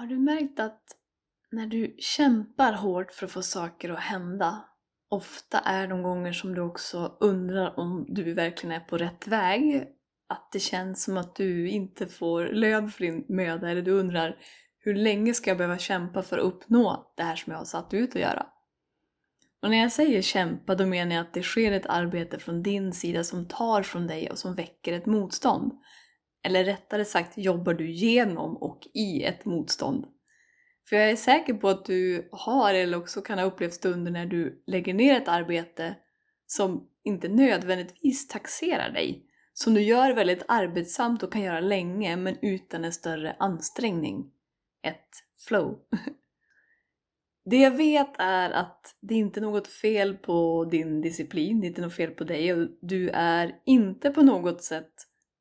Har du märkt att när du kämpar hårt för att få saker att hända, ofta är de gånger som du också undrar om du verkligen är på rätt väg. Att det känns som att du inte får lön för din möda, eller du undrar hur länge ska jag behöva kämpa för att uppnå det här som jag har satt ut att göra? Och när jag säger kämpa, då menar jag att det sker ett arbete från din sida som tar från dig och som väcker ett motstånd. Eller rättare sagt jobbar du genom och i ett motstånd. För jag är säker på att du har eller också kan ha upplevt stunder när du lägger ner ett arbete som inte nödvändigtvis taxerar dig. Som du gör väldigt arbetsamt och kan göra länge men utan en större ansträngning. Ett flow. Det jag vet är att det inte är något fel på din disciplin, det är inte något fel på dig och du är inte på något sätt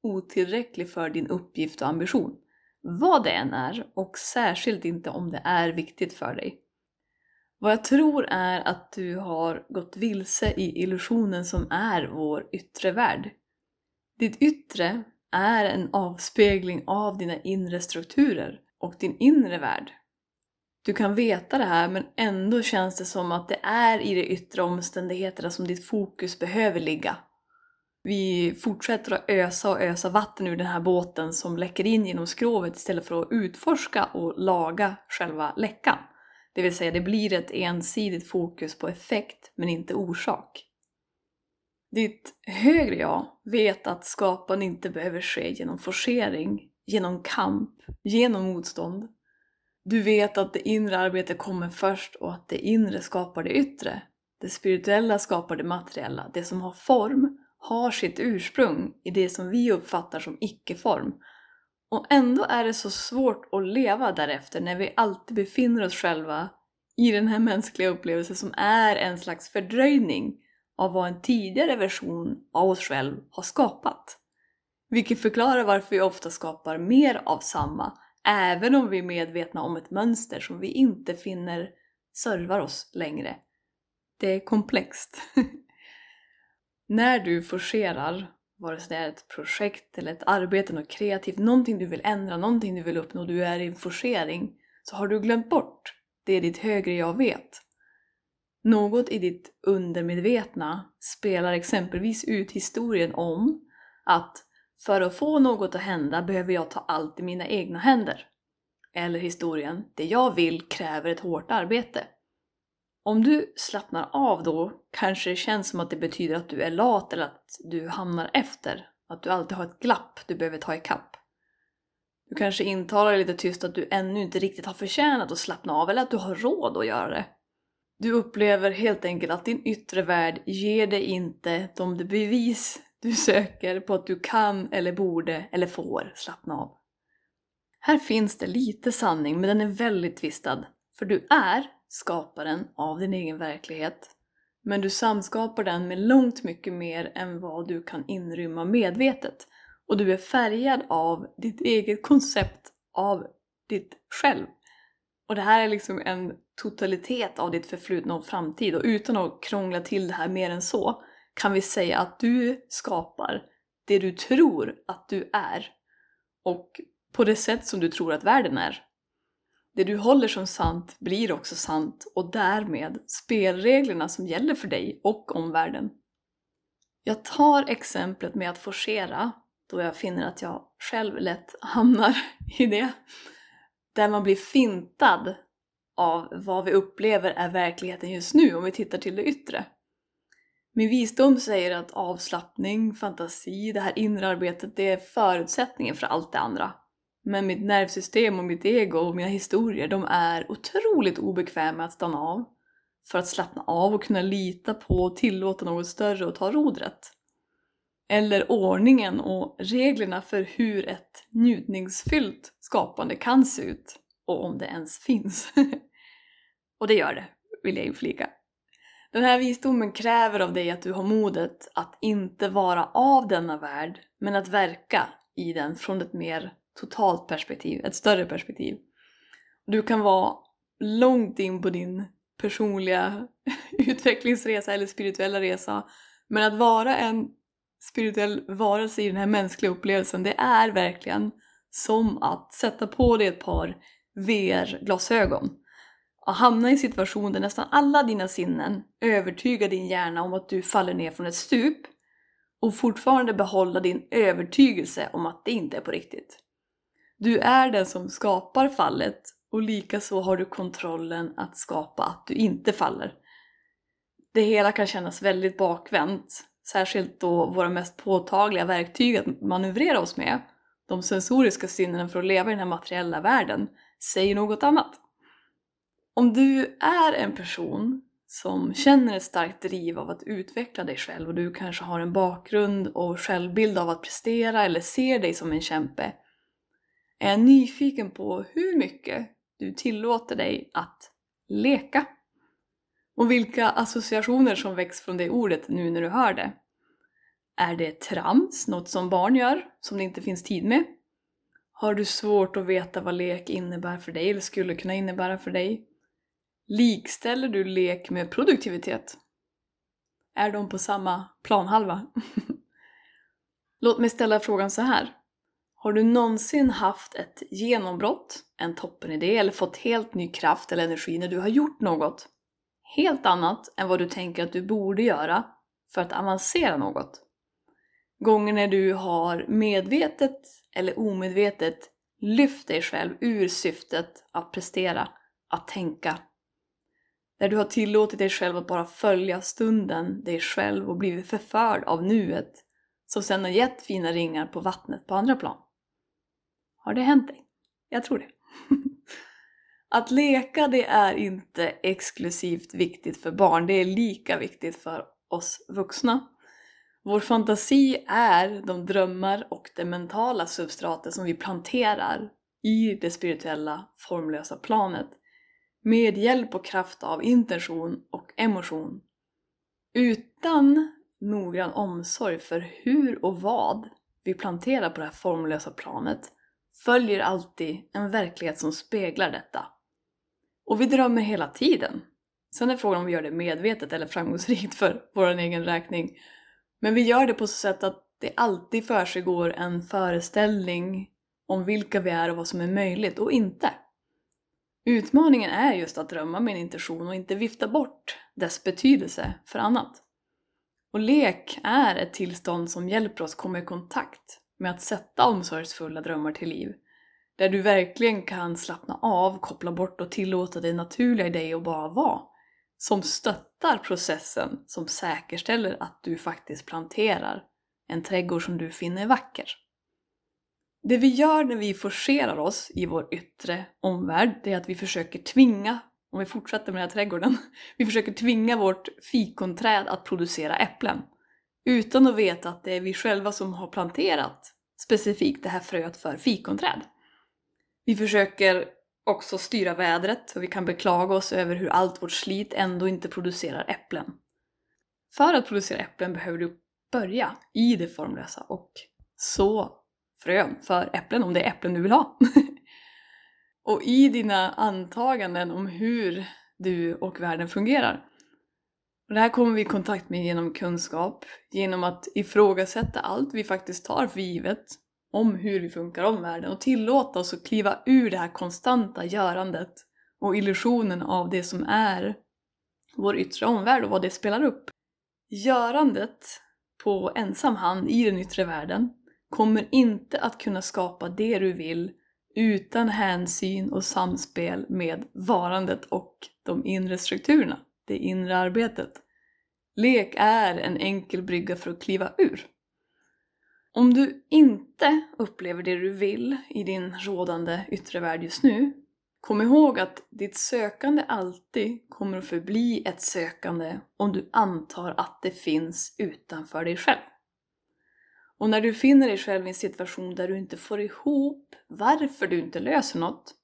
otillräcklig för din uppgift och ambition. Vad det än är och särskilt inte om det är viktigt för dig. Vad jag tror är att du har gått vilse i illusionen som är vår yttre värld. Ditt yttre är en avspegling av dina inre strukturer och din inre värld. Du kan veta det här men ändå känns det som att det är i de yttre omständigheterna som ditt fokus behöver ligga. Vi fortsätter att ösa och ösa vatten ur den här båten som läcker in genom skrovet istället för att utforska och laga själva läckan. Det vill säga, det blir ett ensidigt fokus på effekt men inte orsak. Ditt högre jag vet att skapande inte behöver ske genom forcering, genom kamp, genom motstånd. Du vet att det inre arbetet kommer först och att det inre skapar det yttre. Det spirituella skapar det materiella, det som har form har sitt ursprung i det som vi uppfattar som icke-form. Och ändå är det så svårt att leva därefter när vi alltid befinner oss själva i den här mänskliga upplevelsen som är en slags fördröjning av vad en tidigare version av oss själv har skapat. Vilket förklarar varför vi ofta skapar mer av samma, även om vi är medvetna om ett mönster som vi inte finner servar oss längre. Det är komplext. När du forcerar, vare sig det är ett projekt eller ett arbete, något kreativt, någonting du vill ändra, någonting du vill uppnå, du är i en forcering, så har du glömt bort det ditt högre jag vet. Något i ditt undermedvetna spelar exempelvis ut historien om att för att få något att hända behöver jag ta allt i mina egna händer. Eller historien, det jag vill kräver ett hårt arbete. Om du slappnar av då kanske det känns som att det betyder att du är lat eller att du hamnar efter. Att du alltid har ett glapp du behöver ta ikapp. Du kanske intalar dig lite tyst att du ännu inte riktigt har förtjänat att slappna av eller att du har råd att göra det. Du upplever helt enkelt att din yttre värld ger dig inte de bevis du söker på att du kan eller borde eller får slappna av. Här finns det lite sanning men den är väldigt tvistad. För du är skaparen av din egen verklighet. Men du samskapar den med långt mycket mer än vad du kan inrymma medvetet. Och du är färgad av ditt eget koncept av ditt själv. Och det här är liksom en totalitet av ditt förflutna och framtid. Och utan att krångla till det här mer än så kan vi säga att du skapar det du tror att du är. Och på det sätt som du tror att världen är. Det du håller som sant blir också sant och därmed spelreglerna som gäller för dig och omvärlden. Jag tar exemplet med att forcera, då jag finner att jag själv lätt hamnar i det. där man blir fintad av vad vi upplever är verkligheten just nu om vi tittar till det yttre. Min visdom säger att avslappning, fantasi, det här inre arbetet, det är förutsättningen för allt det andra. Men mitt nervsystem och mitt ego och mina historier, de är otroligt obekväma att stanna av. För att slappna av och kunna lita på och tillåta något större att ta rodret. Eller ordningen och reglerna för hur ett njutningsfyllt skapande kan se ut. Och om det ens finns. och det gör det, vill jag inflika. Den här visdomen kräver av dig att du har modet att inte vara av denna värld, men att verka i den från ett mer totalt perspektiv, ett större perspektiv. Du kan vara långt in på din personliga utvecklingsresa eller spirituella resa, men att vara en spirituell varelse i den här mänskliga upplevelsen, det är verkligen som att sätta på dig ett par VR-glasögon och hamna i en situation där nästan alla dina sinnen övertygar din hjärna om att du faller ner från ett stup och fortfarande behålla din övertygelse om att det inte är på riktigt. Du är den som skapar fallet och likaså har du kontrollen att skapa att du inte faller. Det hela kan kännas väldigt bakvänt, särskilt då våra mest påtagliga verktyg att manövrera oss med, de sensoriska sinnena för att leva i den här materiella världen, säger något annat. Om du är en person som känner ett starkt driv av att utveckla dig själv och du kanske har en bakgrund och självbild av att prestera eller ser dig som en kämpe, är jag nyfiken på hur mycket du tillåter dig att leka. Och vilka associationer som väcks från det ordet nu när du hör det. Är det trams, något som barn gör, som det inte finns tid med? Har du svårt att veta vad lek innebär för dig eller skulle kunna innebära för dig? Likställer du lek med produktivitet? Är de på samma planhalva? Låt mig ställa frågan så här. Har du någonsin haft ett genombrott, en toppenidé eller fått helt ny kraft eller energi när du har gjort något helt annat än vad du tänker att du borde göra för att avancera något? Gånger när du har medvetet eller omedvetet lyft dig själv ur syftet att prestera, att tänka. När du har tillåtit dig själv att bara följa stunden, dig själv och blivit förförd av nuet som sen har gett fina ringar på vattnet på andra plan. Har det hänt dig? Jag tror det. Att leka det är inte exklusivt viktigt för barn, det är lika viktigt för oss vuxna. Vår fantasi är de drömmar och det mentala substratet som vi planterar i det spirituella formlösa planet med hjälp och kraft av intention och emotion. Utan noggrann omsorg för hur och vad vi planterar på det här formlösa planet följer alltid en verklighet som speglar detta. Och vi drömmer hela tiden. Sen är frågan om vi gör det medvetet eller framgångsrikt för vår egen räkning. Men vi gör det på så sätt att det alltid försiggår en föreställning om vilka vi är och vad som är möjligt och inte. Utmaningen är just att drömma med en intention och inte vifta bort dess betydelse för annat. Och lek är ett tillstånd som hjälper oss komma i kontakt med att sätta omsorgsfulla drömmar till liv. Där du verkligen kan slappna av, koppla bort och tillåta det naturliga i dig att bara vara. Som stöttar processen som säkerställer att du faktiskt planterar en trädgård som du finner vacker. Det vi gör när vi forcerar oss i vår yttre omvärld, det är att vi försöker tvinga, om vi fortsätter med den här trädgården, vi försöker tvinga vårt fikonträd att producera äpplen. Utan att veta att det är vi själva som har planterat specifikt det här fröet för fikonträd. Vi försöker också styra vädret och vi kan beklaga oss över hur allt vårt slit ändå inte producerar äpplen. För att producera äpplen behöver du börja i det formlösa och så frön för äpplen om det är äpplen du vill ha. och i dina antaganden om hur du och världen fungerar. Och det här kommer vi i kontakt med genom kunskap, genom att ifrågasätta allt vi faktiskt tar för givet om hur vi funkar om världen. Och tillåta oss att kliva ur det här konstanta görandet och illusionen av det som är vår yttre omvärld och vad det spelar upp. Görandet på ensam hand i den yttre världen kommer inte att kunna skapa det du vill utan hänsyn och samspel med varandet och de inre strukturerna, det inre arbetet. Lek är en enkel brygga för att kliva ur. Om du inte upplever det du vill i din rådande yttre värld just nu, kom ihåg att ditt sökande alltid kommer att förbli ett sökande om du antar att det finns utanför dig själv. Och när du finner dig själv i en situation där du inte får ihop varför du inte löser något,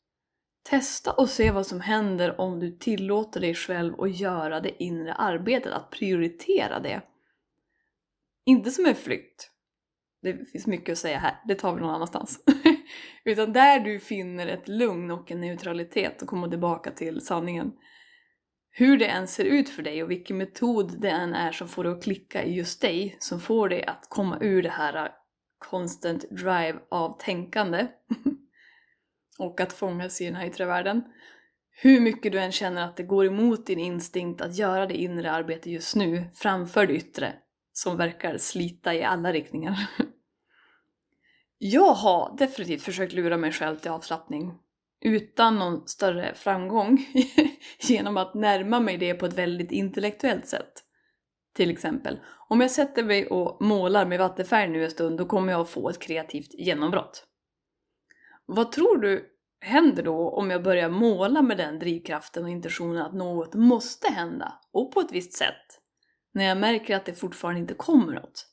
testa och se vad som händer om du tillåter dig själv att göra det inre arbetet, att prioritera det. Inte som en flykt. Det finns mycket att säga här, det tar vi någon annanstans. Utan där du finner ett lugn och en neutralitet och kommer tillbaka till sanningen hur det än ser ut för dig och vilken metod det än är som får dig att klicka i just dig, som får dig att komma ur det här äh, constant drive av tänkande och att fångas i den här yttre världen. Hur mycket du än känner att det går emot din instinkt att göra det inre arbetet just nu framför det yttre, som verkar slita i alla riktningar. Jag har definitivt försökt lura mig själv till avslappning utan någon större framgång genom att närma mig det på ett väldigt intellektuellt sätt. Till exempel, om jag sätter mig och målar med vattenfärg nu en stund då kommer jag att få ett kreativt genombrott. Vad tror du händer då om jag börjar måla med den drivkraften och intentionen att något måste hända, och på ett visst sätt, när jag märker att det fortfarande inte kommer något?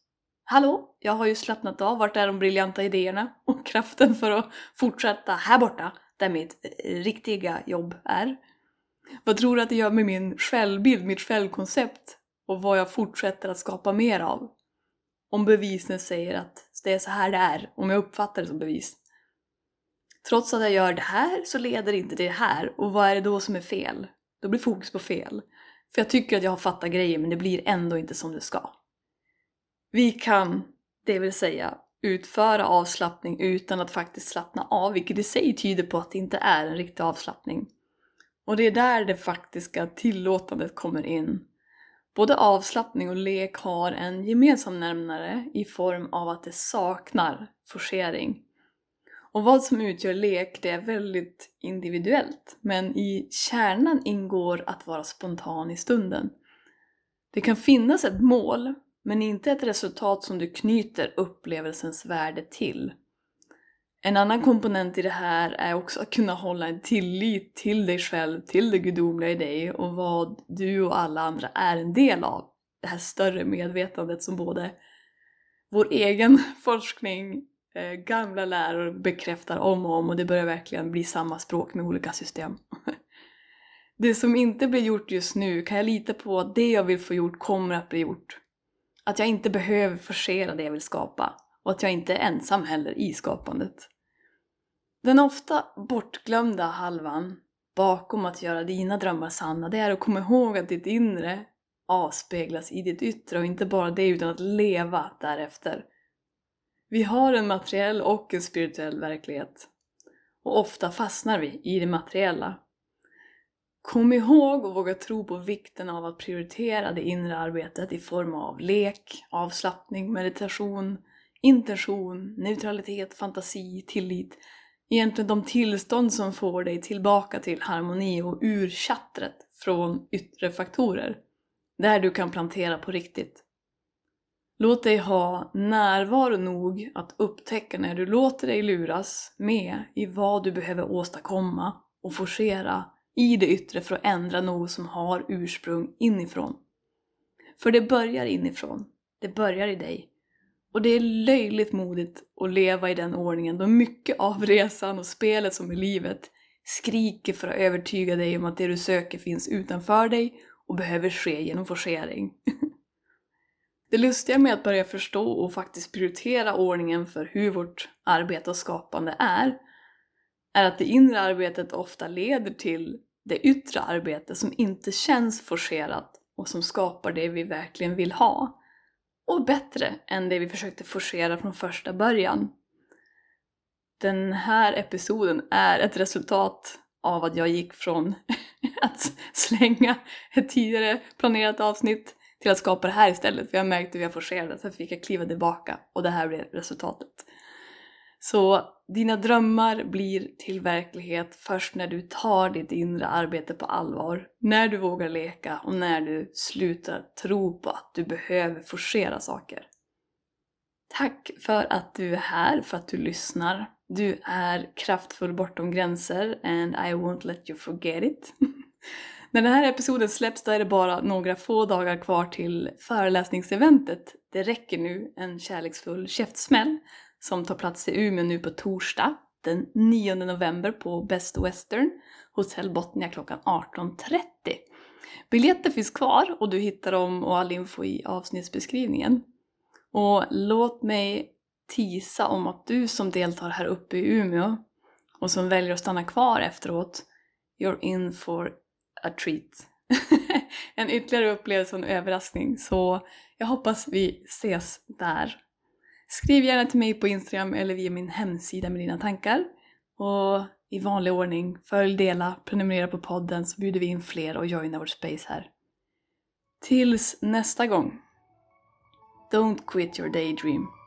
Hallå, jag har ju slappnat av, vart är de briljanta idéerna och kraften för att fortsätta här borta där mitt eh, riktiga jobb är. Vad tror du att det gör med min självbild, mitt självkoncept och vad jag fortsätter att skapa mer av? Om bevisen säger att det är så här det är, om jag uppfattar det som bevis. Trots att jag gör det här så leder inte det här och vad är det då som är fel? Då blir fokus på fel. För jag tycker att jag har fattat grejer men det blir ändå inte som det ska. Vi kan, det vill säga, utföra avslappning utan att faktiskt slappna av, vilket i sig tyder på att det inte är en riktig avslappning. Och det är där det faktiska tillåtandet kommer in. Både avslappning och lek har en gemensam nämnare i form av att det saknar forcering. Och vad som utgör lek, det är väldigt individuellt, men i kärnan ingår att vara spontan i stunden. Det kan finnas ett mål, men inte ett resultat som du knyter upplevelsens värde till. En annan komponent i det här är också att kunna hålla en tillit till dig själv, till det gudomliga i dig och vad du och alla andra är en del av. Det här större medvetandet som både vår egen forskning, eh, gamla läror bekräftar om och om och det börjar verkligen bli samma språk med olika system. Det som inte blir gjort just nu, kan jag lita på att det jag vill få gjort kommer att bli gjort? Att jag inte behöver forcera det jag vill skapa och att jag inte är ensam heller i skapandet. Den ofta bortglömda halvan bakom att göra dina drömmar sanna, det är att komma ihåg att ditt inre avspeglas i ditt yttre och inte bara det utan att leva därefter. Vi har en materiell och en spirituell verklighet och ofta fastnar vi i det materiella Kom ihåg och våga tro på vikten av att prioritera det inre arbetet i form av lek, avslappning, meditation, intention, neutralitet, fantasi, tillit. Egentligen de tillstånd som får dig tillbaka till harmoni och ur chattret från yttre faktorer. Där du kan plantera på riktigt. Låt dig ha närvaro nog att upptäcka när du låter dig luras med i vad du behöver åstadkomma och forcera i det yttre för att ändra något som har ursprung inifrån. För det börjar inifrån. Det börjar i dig. Och det är löjligt modigt att leva i den ordningen då mycket av resan och spelet som är livet skriker för att övertyga dig om att det du söker finns utanför dig och behöver ske genom forcering. Det lustiga med att börja förstå och faktiskt prioritera ordningen för hur vårt arbete och skapande är är att det inre arbetet ofta leder till det yttre arbetet som inte känns forcerat och som skapar det vi verkligen vill ha. Och bättre än det vi försökte forcera från första början. Den här episoden är ett resultat av att jag gick från att slänga ett tidigare planerat avsnitt till att skapa det här istället. För jag märkte hur jag forcerade, sen fick jag kliva tillbaka och det här blev resultatet. Så dina drömmar blir till verklighet först när du tar ditt inre arbete på allvar, när du vågar leka och när du slutar tro på att du behöver forcera saker. Tack för att du är här, för att du lyssnar. Du är kraftfull bortom gränser and I won't let you forget it. När den här episoden släpps då är det bara några få dagar kvar till föreläsningseventet Det räcker nu, en kärleksfull käftsmäll som tar plats i Umeå nu på torsdag den 9 november på Best Western, Hotel Botnia klockan 18.30. Biljetter finns kvar och du hittar dem och all info i avsnittsbeskrivningen. Och låt mig tisa om att du som deltar här uppe i Umeå och som väljer att stanna kvar efteråt, you're in for a treat. en ytterligare upplevelse och en överraskning. Så jag hoppas vi ses där. Skriv gärna till mig på Instagram eller via min hemsida med dina tankar. Och i vanlig ordning, följ, dela, prenumerera på podden så bjuder vi in fler och joinar vårt space här. Tills nästa gång. Don't quit your daydream.